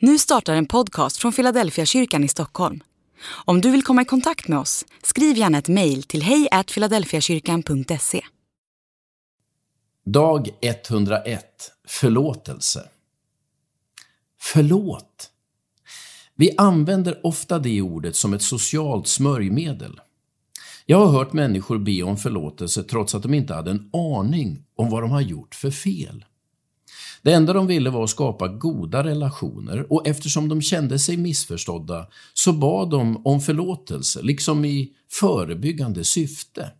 Nu startar en podcast från Philadelphia kyrkan i Stockholm. Om du vill komma i kontakt med oss, skriv gärna ett mejl till hejfiladelfiakyrkan.se. Dag 101. Förlåtelse. Förlåt. Vi använder ofta det ordet som ett socialt smörjmedel. Jag har hört människor be om förlåtelse trots att de inte hade en aning om vad de har gjort för fel. Det enda de ville var att skapa goda relationer och eftersom de kände sig missförstådda så bad de om förlåtelse, liksom i förebyggande syfte.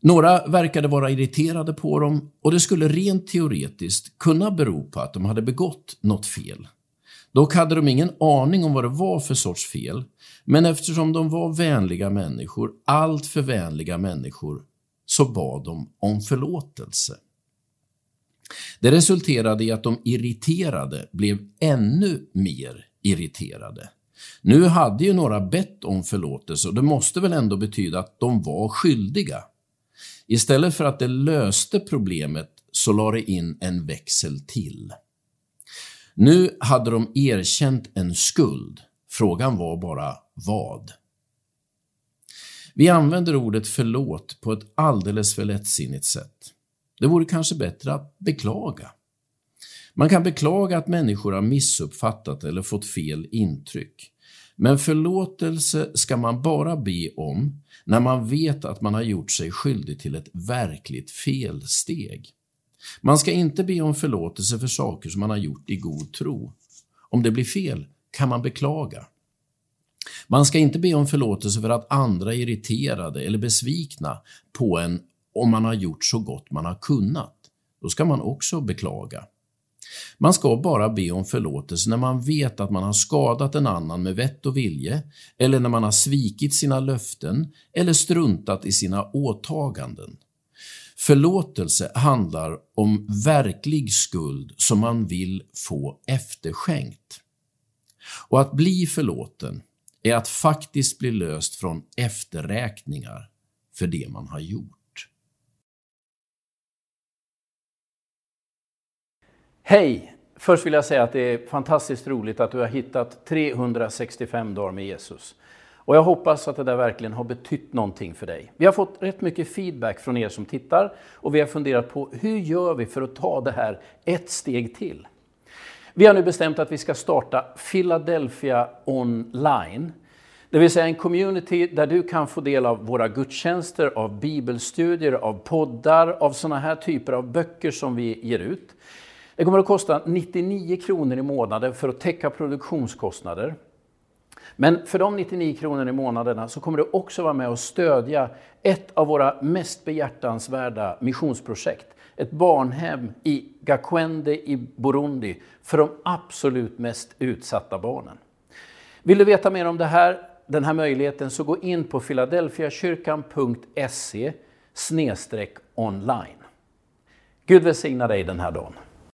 Några verkade vara irriterade på dem och det skulle rent teoretiskt kunna bero på att de hade begått något fel. Dock hade de ingen aning om vad det var för sorts fel, men eftersom de var vänliga människor, allt för vänliga människor, så bad de om förlåtelse. Det resulterade i att de irriterade blev ännu mer irriterade. Nu hade ju några bett om förlåtelse och det måste väl ändå betyda att de var skyldiga. Istället för att det löste problemet så la det in en växel till. Nu hade de erkänt en skuld. Frågan var bara vad. Vi använder ordet förlåt på ett alldeles för lättsinnigt sätt. Det vore kanske bättre att beklaga. Man kan beklaga att människor har missuppfattat eller fått fel intryck. Men förlåtelse ska man bara be om när man vet att man har gjort sig skyldig till ett verkligt felsteg. Man ska inte be om förlåtelse för saker som man har gjort i god tro. Om det blir fel kan man beklaga. Man ska inte be om förlåtelse för att andra är irriterade eller besvikna på en om man har gjort så gott man har kunnat. Då ska man också beklaga. Man ska bara be om förlåtelse när man vet att man har skadat en annan med vett och vilje, eller när man har svikit sina löften eller struntat i sina åtaganden. Förlåtelse handlar om verklig skuld som man vill få efterskänkt. Och att bli förlåten är att faktiskt bli löst från efterräkningar för det man har gjort. Hej! Först vill jag säga att det är fantastiskt roligt att du har hittat 365 dagar med Jesus. Och jag hoppas att det där verkligen har betytt någonting för dig. Vi har fått rätt mycket feedback från er som tittar och vi har funderat på hur gör vi för att ta det här ett steg till? Vi har nu bestämt att vi ska starta Philadelphia online. Det vill säga en community där du kan få del av våra gudstjänster, av bibelstudier, av poddar, av sådana här typer av böcker som vi ger ut. Det kommer att kosta 99 kronor i månaden för att täcka produktionskostnader. Men för de 99 kronorna i månaderna så kommer du också vara med och stödja ett av våra mest behjärtansvärda missionsprojekt. Ett barnhem i Gakwende i Burundi för de absolut mest utsatta barnen. Vill du veta mer om det här, den här möjligheten så gå in på filadelfiakyrkan.se online. Gud välsigna dig den här dagen.